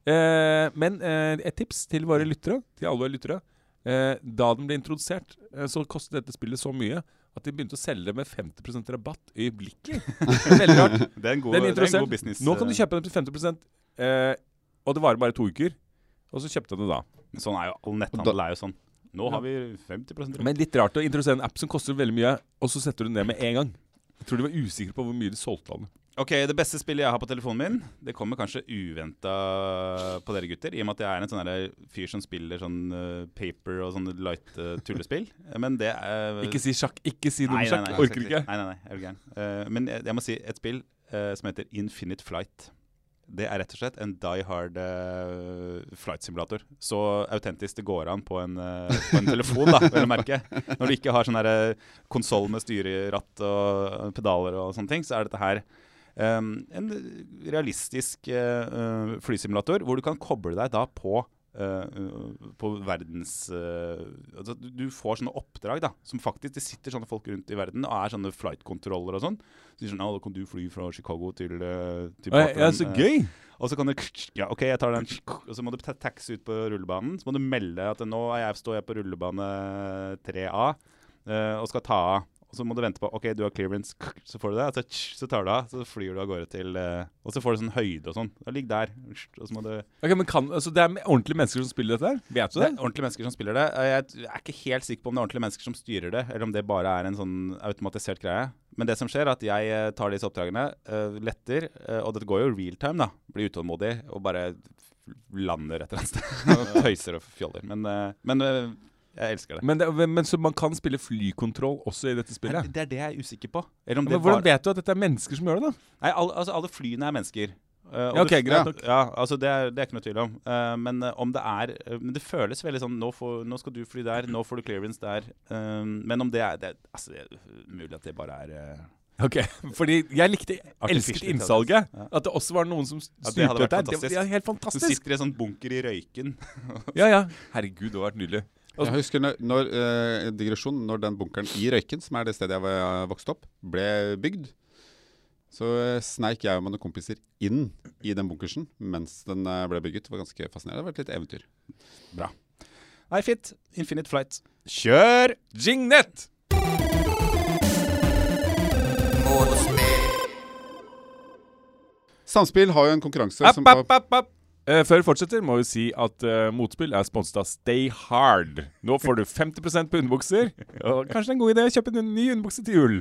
Eh, men eh, et tips til våre lyttere, til alle våre lyttere. Eh, da den ble introdusert, eh, så kostet dette spillet så mye at de begynte å selge det med 50 rabatt øyeblikkelig. <laughs> Veldig rart. Det er en god, Den det er en god business. Nå kan du kjøpe den til 50 eh, og det varer bare to uker. Og så kjøpte jeg det da. Sånn er jo all netthandel er jo sånn. Nå har vi 50 rabatt. Men litt rart å introdusere en app som koster veldig mye, og så setter du den ned med en gang. Jeg tror de var usikre på hvor mye de solgte av den. Ok, Det beste spillet jeg har på telefonen min, det kommer kanskje uventa på dere gutter. I og med at jeg er en sånn fyr som spiller sånn uh, paper og sånne light uh, tullespill. Men det er Ikke si sjakk. Ikke si om sjakk. Orker ikke? Nei, nei, nei, er gæren. Eh, men jeg, jeg må si et spill som heter Infinite Flight. Det er rett og slett en die hard flight simulator. Så autentisk det går an på en, på en telefon, da, vel å merke. Når du ikke har sånn konsoll med styreratt og pedaler og sånne ting, så er dette her en realistisk eh, flysimulator hvor du kan koble deg da på Uh, på verdens uh, altså, du, får sånne oppdrag da som faktisk Det sitter sånne folk rundt i verden og er sånne flight-kontroller og sånn. Så sier sånn, da kan du fly fra Chicago til, uh, til Å, ja, så gøy! og så kan du Ja, OK, jeg tar den Og så må du ta taxi ut på rullebanen. Så må du melde at nå er jeg, står jeg på rullebane 3A eh, og skal ta av. Og så må du vente på OK, du har clearance. <laughs> Så får du det. Så, så tar du av. Så flyr du av gårde til eh, Og så får du sånn høyde og sånn. Ligg der. Og så må du Ok, men kan, altså, det er ordentlige mennesker som spiller dette her? Vet du det det? er ordentlige mennesker som spiller det. Jeg er ikke helt sikker på om det er ordentlige mennesker som styrer det, eller om det bare er en sånn automatisert greie. Men det som skjer, er at jeg eh, tar disse oppdragene, eh, letter, og det går jo real time, da. Blir utålmodig og bare lander et eller annet sted. <laughs> Tøyser og fjoller. Men, men jeg elsker det. Men, det, men så man kan spille flykontroll også i dette spillet? Det er det jeg er usikker på. Eller om Men det hvordan var... vet du at dette er mennesker som gjør det, da? Nei, alle, altså, alle flyene er mennesker. Uh, Ja, ok, det, greit nok. Ja, altså det er, det er ikke noe tvil om. Uh, men eh, om det er Men det føles veldig sånn nå, får, nå skal du fly der, nå får du clearance der. Men om det er det, Altså, det er mulig at det bare er Ok, <laughs> Fordi jeg likte, elsket innsalget. Ja. At det også var noen som Ja, styrte vært Det, fantastisk. det var helt fantastisk. Du sitter i en sånn bunker i røyken. Ja, ja. <laughs> Herregud, det har vært nydelig. Jeg husker når, når eh, digresjon, når den bunkeren i Røyken, som er det stedet jeg var, vokste opp, ble bygd, så eh, sneik jeg og mine kompiser inn i den bunkersen mens den eh, ble bygget. Det var ganske fascinerende. Det var et litt eventyr. Bra. Nei, fint. Infinite Flight. Kjør! Jingnet! Samspill har jo en konkurranse App, som app, app, app. Eh, før vi fortsetter, må vi si at uh, Motspill er sponset av Stay Hard. Nå får du 50% på underbukser. <laughs> Og kanskje det er en god idé å kjøpe en ny underbukse til jul.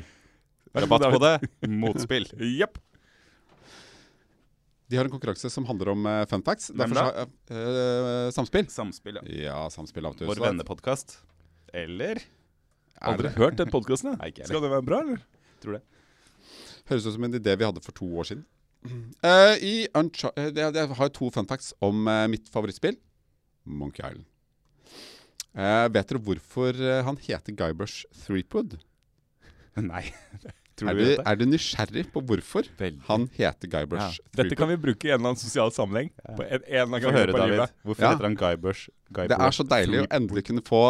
Rabatt på det. <laughs> Motspill. Jepp. De har en konkurranse som handler om uh, fun facts. Hvem har eh, Samspill. Samspill, ja. Ja, Samspill av. Vår vennepodkast. Eller? er Aldri det- hørt den podkasten. Ikke Skal det være bra, eller? Tror det. Høres ut som en idé vi hadde for to år siden. Eh, I Uncha eh, jeg, jeg har to fun facts om uh, mitt favorittspill, Monkey Island. Uh, vet dere hvorfor han heter Guybrush Threepwood? <laughs> Nei. Er du du, er du nysgjerrig på hvorfor Veldig. han heter Ja. Threepwood? Dette kan vi bruke i en eller annen sosial sammenheng. På en, en eller annen gang høre, på David. Hvorfor Ja. heter han Guybrush? Det er så deilig å endelig kunne få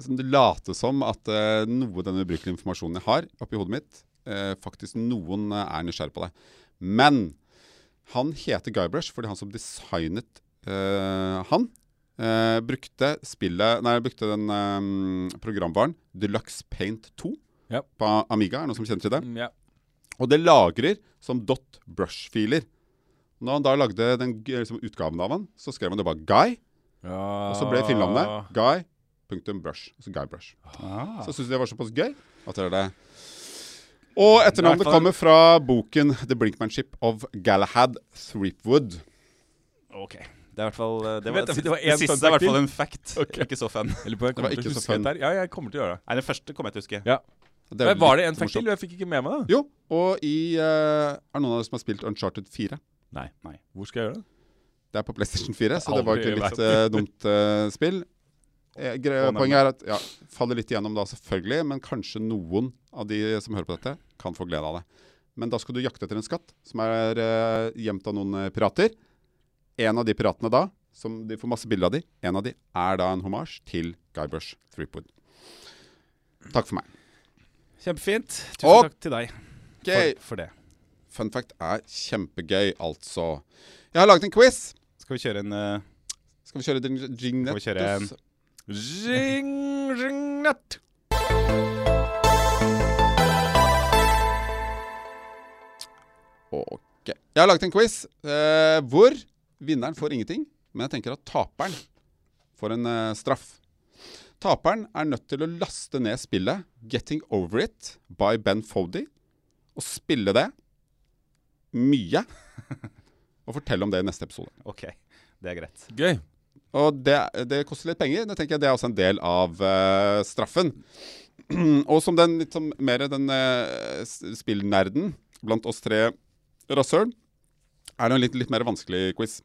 som late som at noe av den ubrukelige informasjonen jeg har oppi hodet mitt, faktisk noen eh, er nysgjerrig på det. Men han heter Guybrush fordi han som designet eh, han, eh, brukte spillet Nei, brukte den eh, programvaren Deluxe Paint 2 yep. på Amiga. Er det noen som kjenner til det? Mm, Ja. Og det lagrer som dot brush-filer. Når han da lagde den liksom, utgaven av han, så skrev han det bare Guy. Ja. Og så ble filmnavnet Guy.brush. Altså Guybrush. Ah. Så jeg syns det var såpass gøy at det er det. Og etternavnet er kommer fra boken The Blinkmanship of Galahad Threepwood. Ok. Det er i hvert fall eh, Det, var, det var det siste er i hvert fall en fact. Okay. Ikke så fan. Eller på, jeg kommer til å så huske dette her. Ja, jeg kommer til å gjøre det. Nei, den første kommer jeg til å huske. Ja. Det Men var det en fact til? Jeg fikk ikke med meg det. Jo, og i uh, Er det noen av dere som har spilt Uncharted 4? Nei. Nei. Hvor skal jeg gjøre det? Det er på PlayStation 4, så det var ikke litt uh, dumt uh, spill. Eh, gre- Å, nei, poenget er at ja, faller litt igjennom da, selvfølgelig, men kanskje noen av de som hører på dette, kan få glede av det. Men da skal du jakte etter en skatt som er eh, gjemt av noen eh, pirater. En av de piratene da, som de får masse bilder av de, en av de er da en homasj til Guybrush Threepwood. Takk for meg. Kjempefint. Tusen Og- takk til deg for, for det. Fun fact er kjempegøy, altså. Jeg har laget en quiz. Skal vi kjøre en uh, Skal vi kjøre en jingnet? Zing, ring, natt. Ok. Jeg har laget en quiz eh, hvor vinneren får ingenting, men jeg tenker at taperen får en eh, straff. Taperen er nødt til å laste ned spillet 'Getting Over It' by Ben Fody, og spille det mye. <laughs> Og fortelle om det i neste episode. Ok, det er greit. Gøy. Og det, det koster litt penger. Det tenker jeg det er også en del av uh, straffen. <clears throat> og som den litt som, mer den uh, spillnerden blant oss tre rasshøl, er det en litt, litt mer vanskelig quiz.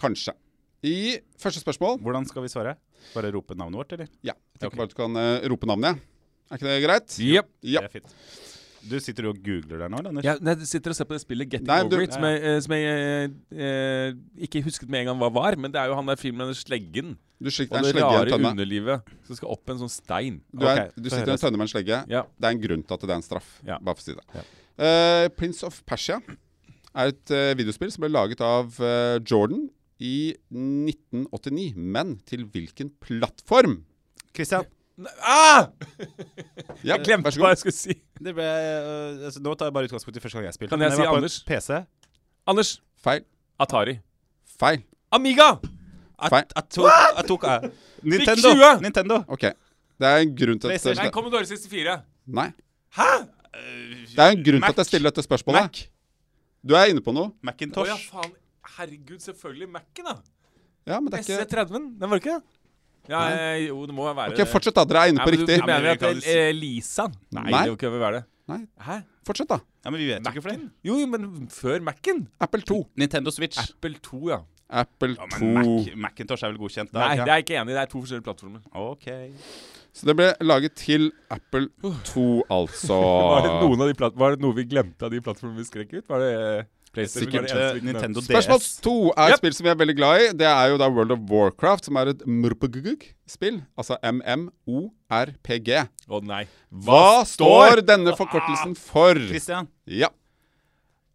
Kanskje. I første spørsmål Hvordan skal vi svare? Bare rope navnet vårt, eller? Ja, jeg tenker okay. bare at du kan uh, rope navnet. Er ikke det greit? Yep. Ja. Det er fint. Du sitter og googler der nå, Anders? Ja, nei, jeg sitter og ser på det spillet Getting Nei, Over du- It, som jeg, eh, som jeg eh, eh, ikke husket med en gang hva var. Men det er jo han der filmen med sleggen Du og det rare tønne. underlivet som skal opp en sånn stein. Du, er, okay, du sitter i en tønne med en slegge. Ja. Det er en grunn til at det er en straff. Ja. Bare for å si det. Ja. Uh, Prince of Persia er et uh, videospill som ble laget av uh, Jordan i 1989. Men til hvilken plattform? Christian, Ah! <laughs> Jeg glemte hva jeg skulle si. det ble, uh, altså, nå tar jeg bare utgangspunkt i første gang jeg spilte. Kan jeg si Anders? PC. Anders. Feil. Atari. Feil. Amiga! Feil. Jeg tok, jeg tok uh, Nintendo! 20! Nintendo! Ok. Det er en grunn til at. Nei, Commodore 64. Nei. Hæ? Det er en grunn til at jeg stiller dette spørsmålet. Mac. Du er inne på noe. Macintosh. Å ja, faen. Herregud, selvfølgelig Mac-en, da. Ja, men det er ikke SC30-en. Den var det ikke? Ja, eh, jo, det må være Ok, Fortsett, da. Dere er inne på men du, riktig. du mener at det er Lisa? Nei, Nei. det kan vel være det. Nei. Hæ? Fortsett, da. Ja, men vi vet jo ikke flere. Jo, jo, men før Mac-en. Apple 2. Nintendo Switch. Apple 2, ja. Apple Ja, 2. Mac, Macintosh er vel godkjent? da, Nei, det er jeg ikke enig i. Det er to forskjellige plattformer. Ok. Så det ble laget til Apple 2, altså. <laughs> Var det, noen av de platt, var det noe vi glemte av de plattformene vi skrek ut? Var det eh? Sikkert Nintendo eh, Nintendo Spørsmål DS. to er et Yep. spill som vi er veldig glad i. Det er jo da World of Warcraft, som er et mrpgg-spill. Altså MMORPG. Å nei. Hva står denne forkortelsen for? Christian. Ja.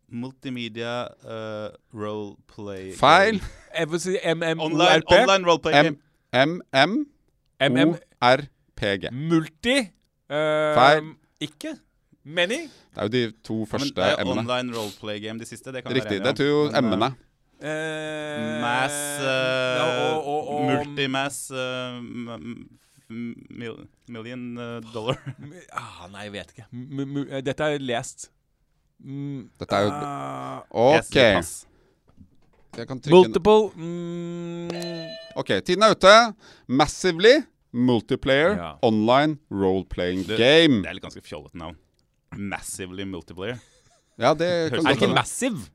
Multimedia uh, roleplay Feil. Jeg vil si Online, MMORP. online roleplay game. MM. MMORPG. Multi. Uh, Feil. Ikke. Many. Det er jo de to Ja, men første det er m-ene. online roleplay game, de siste. Det kan Riktig. være Det er to m-ene. Eh, Mass uh, ja, og, og, og, Multimass uh, mil, Million dollar. <laughs> ah, Nei, jeg vet ikke. M dette er lest. Mm, Dette er jo ah, OK. Jeg kan trykke multiple mm, OK, tiden er ute. Massively multiplayer Ja. online role-playing game. Det er litt ganske fjollete navn. Massively multiplayer. Ja, det <laughs> kan Er det ikke massive?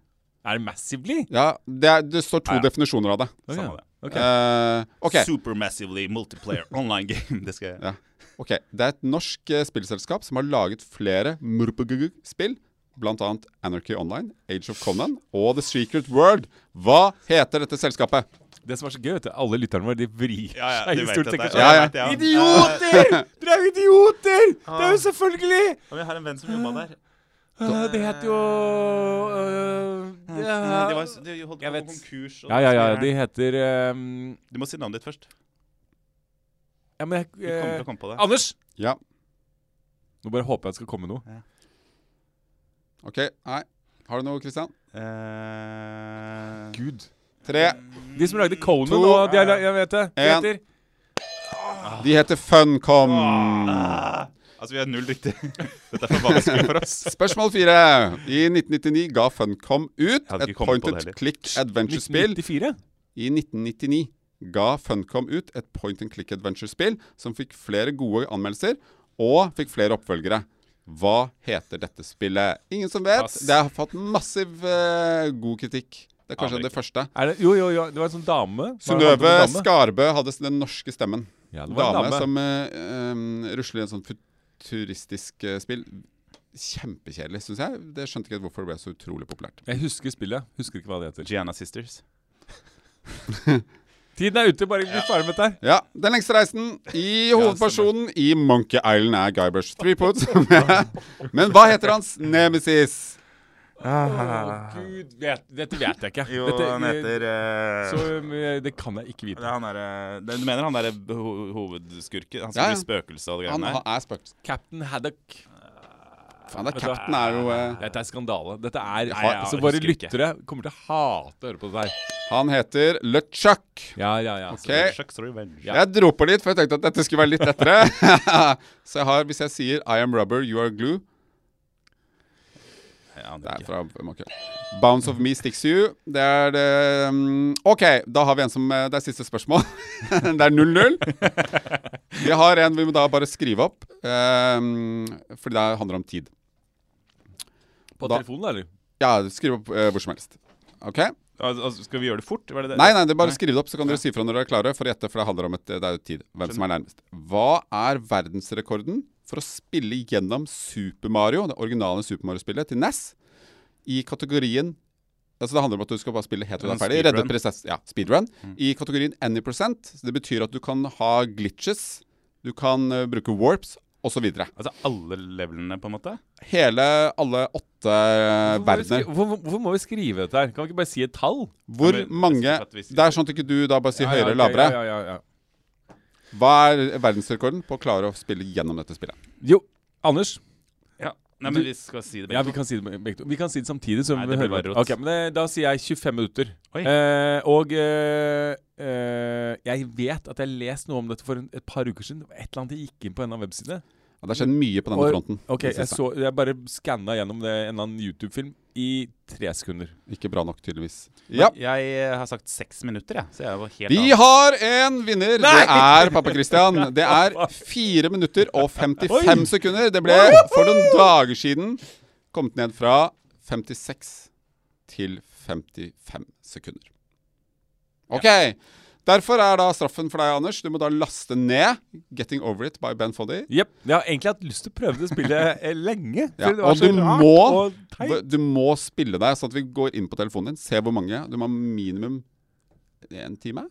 Er det massively? Ja, det, er, det står to Ja, ja. definisjoner av det. Samme det. Ok. Eh, OK. Supermassively multiplayer <laughs> online game. Det skal jeg Ja. ok, Det er et norsk uh, spillselskap som har laget flere murpugugug-spill. Blant annet Anarchy Online, Age of Conan og The Secret World. Hva heter dette selskapet? Det som er så gøy, vet du, alle lytterne våre de vrir Ja, ja, i tenker Ja, ja. Idioter! <laughs> Er jo idioter! Det er jo selvfølgelig Ja, Vi har en venn som jobba der. Eh, Det heter jo uh, ja. De, var, de holdt på konkurs. og Ja, ja, ja. De heter um, Du må si navnet ditt først. Ja, men jeg, Du kommer til eh, å komme på det. Anders! Ja. Nå bare håper jeg det skal komme noe. OK. Nei. Har du noe, Christian? Eh, Gud. Tre. De som lagde Conan To. og de Jeg vet det. De En. heter De heter Funcom. ah, altså, vi har null riktig. <laughs> Dette er for vanskelig for oss. Spørsmål fire. I 1999 ga Funcom ut et point and click adventure-spill I 1999 ga Funcom ut et point and click adventure-spill som fikk flere gode anmeldelser og fikk flere oppfølgere. Hva heter dette spillet? Ingen som vet. Pass. Det har fått massiv uh, god kritikk. Det er kanskje Amerika. det første. Er det, jo, jo, jo. Det var en sånn dame. Synnøve? Skarbø hadde den norske stemmen. Ja, det var en Dame dame. som uh, um, rusler i en sånn futuristisk uh, spill. Kjempekjedelig, syns jeg. Det skjønte ikke hvorfor det ble så utrolig populært. Jeg husker spillet. Husker ikke hva det heter. Gianna Sisters. <laughs> Tiden er ute. Bare bli ferdig med dette her. Ja, Den lengste reisen i hovedpersonen i Monkey Island er Guybrush Threepwood. <laughs> Men hva heter hans nemesis? Å, Gud, vet, dette vet jeg ikke. <laughs> Jo, dette, han heter uh, Så eh, det kan jeg ikke vite. han er, det- Du mener han derre ho hovedskurken? Han som Ja, blir spøkelse og det greiene der? han er spøkelse. Captain Haddock. Faen, det er? Captain er jo uh, Dette er skandale. Dette er Nei, ja, Så Våre ikke. lyttere kommer til å hate å høre på det her. Han heter LeChuck. Ja, ja, ja. Ok. Ja. Jeg dro på litt, for jeg tenkte at dette skulle være litt lettere. <laughs> Så jeg har, hvis jeg sier I am rubber, you are glue Det er fra Monkey. Bounce of me sticks you. Det er det mm, OK, da har vi en som eh, Det er siste spørsmål. <laughs> det er 0-0. <laughs> Vi har en vi må da bare skrive opp, um, fordi det handler om tid. På Da- telefonen, eller? Ja, skriv opp uh, hvor som helst. OK? Altså, skal vi gjøre det fort? Det det? Nei, nei, det er bare skriv det opp, så kan dere si fra når dere er klare. For å gjette, for det handler om et, det er jo tid. Hvem som er nærmest. Hva er verdensrekorden for å spille gjennom Super Mario, det originale Super Mario-spillet, til NES, i kategorien Altså Det handler om at du skal bare spille helt til du er ferdig. Speedrun. prinsess, ja, speedrun. Mm. I kategorien any percent. Det betyr at du kan ha glitches, du kan uh, bruke warps, osv. Altså alle levelene, på en måte? Hele, alle åtte eh, Hvorfor verdener. hvorfor, hvorfor må vi skrive dette her? Kan vi ikke bare si et tall? Hvor vi, mange det er sånn at ikke du da bare sier Ja, ja, høyere eller okay, lavere. Ja, ja, ja, ja. Hva er verdensrekorden på å klare å spille gjennom dette spillet? Jo, Anders. Ja. Nei, men vi skal si det begge Ja, to. vi kan si det begge to. Vi kan si det samtidig. Så Nei, det blir hører bare rått. Ok, men det, Da sier jeg 25 minutter. Oi. Eh, og eh, eh, jeg vet at jeg har lest noe om dette for en, et par uker siden. Det var Et eller annet jeg gikk inn på en av websidene. Ja, det har skjedd mye på denne Og- fronten. Ok, jeg, så, jeg bare skanna gjennom det, en eller annen YouTube-film i tre sekunder. Ikke bra nok, tydeligvis. Ja. Jeg eh, har sagt seks minutter, jeg. Så jeg var helt Vi av. har en vinner! Nei! Det er pappa Christian. Det er fire minutter og 55 Oi! sekunder. Det ble for noen dager siden kommet ned fra 56 til 55 sekunder. OK. Derfor er da straffen for deg, Anders. Du må da laste ned 'Getting Over It' by Ben Foddy. Jepp. Jeg har egentlig hatt lyst til å prøve det spillet eh, lenge. Ja, det var og så du rart må- og teit. Du må spille deg, sånn at vi går inn på telefonen din, ser hvor mange. Du må ha minimum én time?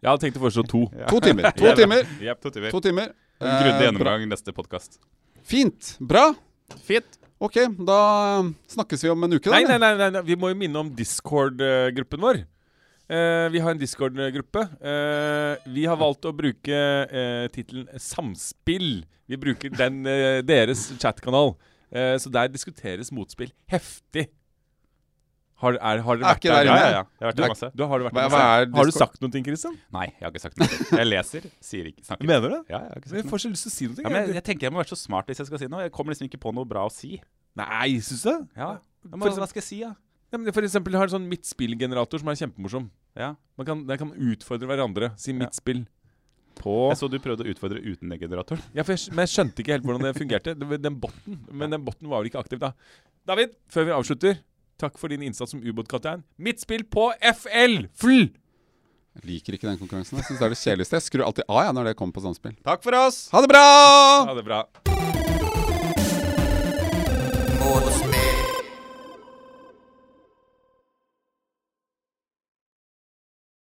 Jeg hadde tenkt å foreslå to. To timer. <laughs> To timer. Yep, To timer. To timer. En grundig Eh, bra. gjennomgang neste podkast. Fint. Bra. Fint. Ok, da snakkes vi om en uke, da. Nei, nei, nei, nei, nei, vi må jo minne om Discord-gruppen vår. Eh, vi har en Discord-gruppe. Eh, vi har valgt å bruke eh, tittelen Samspill. Vi bruker den eh, deres chatkanal. Eh, så der diskuteres motspill heftig. Har, er, har dere Er vært ikke der? der Ja, inne? ja, ja. Jeg har vært der er- masse. Du, har, du vært Hva- der hva masse? er har du Discord? sagt noe, Kristian? Nei, jeg har ikke sagt noe. Jeg leser, sier ikke, snakker ikke. Mener du det? Ja, jeg har ikke Men Jeg sagt noe. får så lyst til å si noe. Ja, men jeg, jeg tenker jeg må være så smart hvis jeg skal si noe. Jeg kommer liksom ikke på noe bra å si. Nei, syns du det? Ja, men, For Hva skal jeg si, da? Ja, men for eksempel har en sånn midtspillgenerator som er kjempemorsom. Ja. Man kan, der kan utfordre hverandre. Si midtspill. På Jeg så du prøvde å utfordre uten den generatoren. Ja, for jeg, men jeg skjønte ikke helt hvordan det fungerte. Den botten, Men den botten var vel ikke aktiv da. David, før vi avslutter, takk for din innsats som ubåtkaptein. Midtspill på FL! FL! Jeg liker ikke den konkurransen. Jeg synes det er det kjedeligste. Jeg skrur alltid av ja, når det kommer på samspill. Takk for oss! Ha det bra! Ha det bra.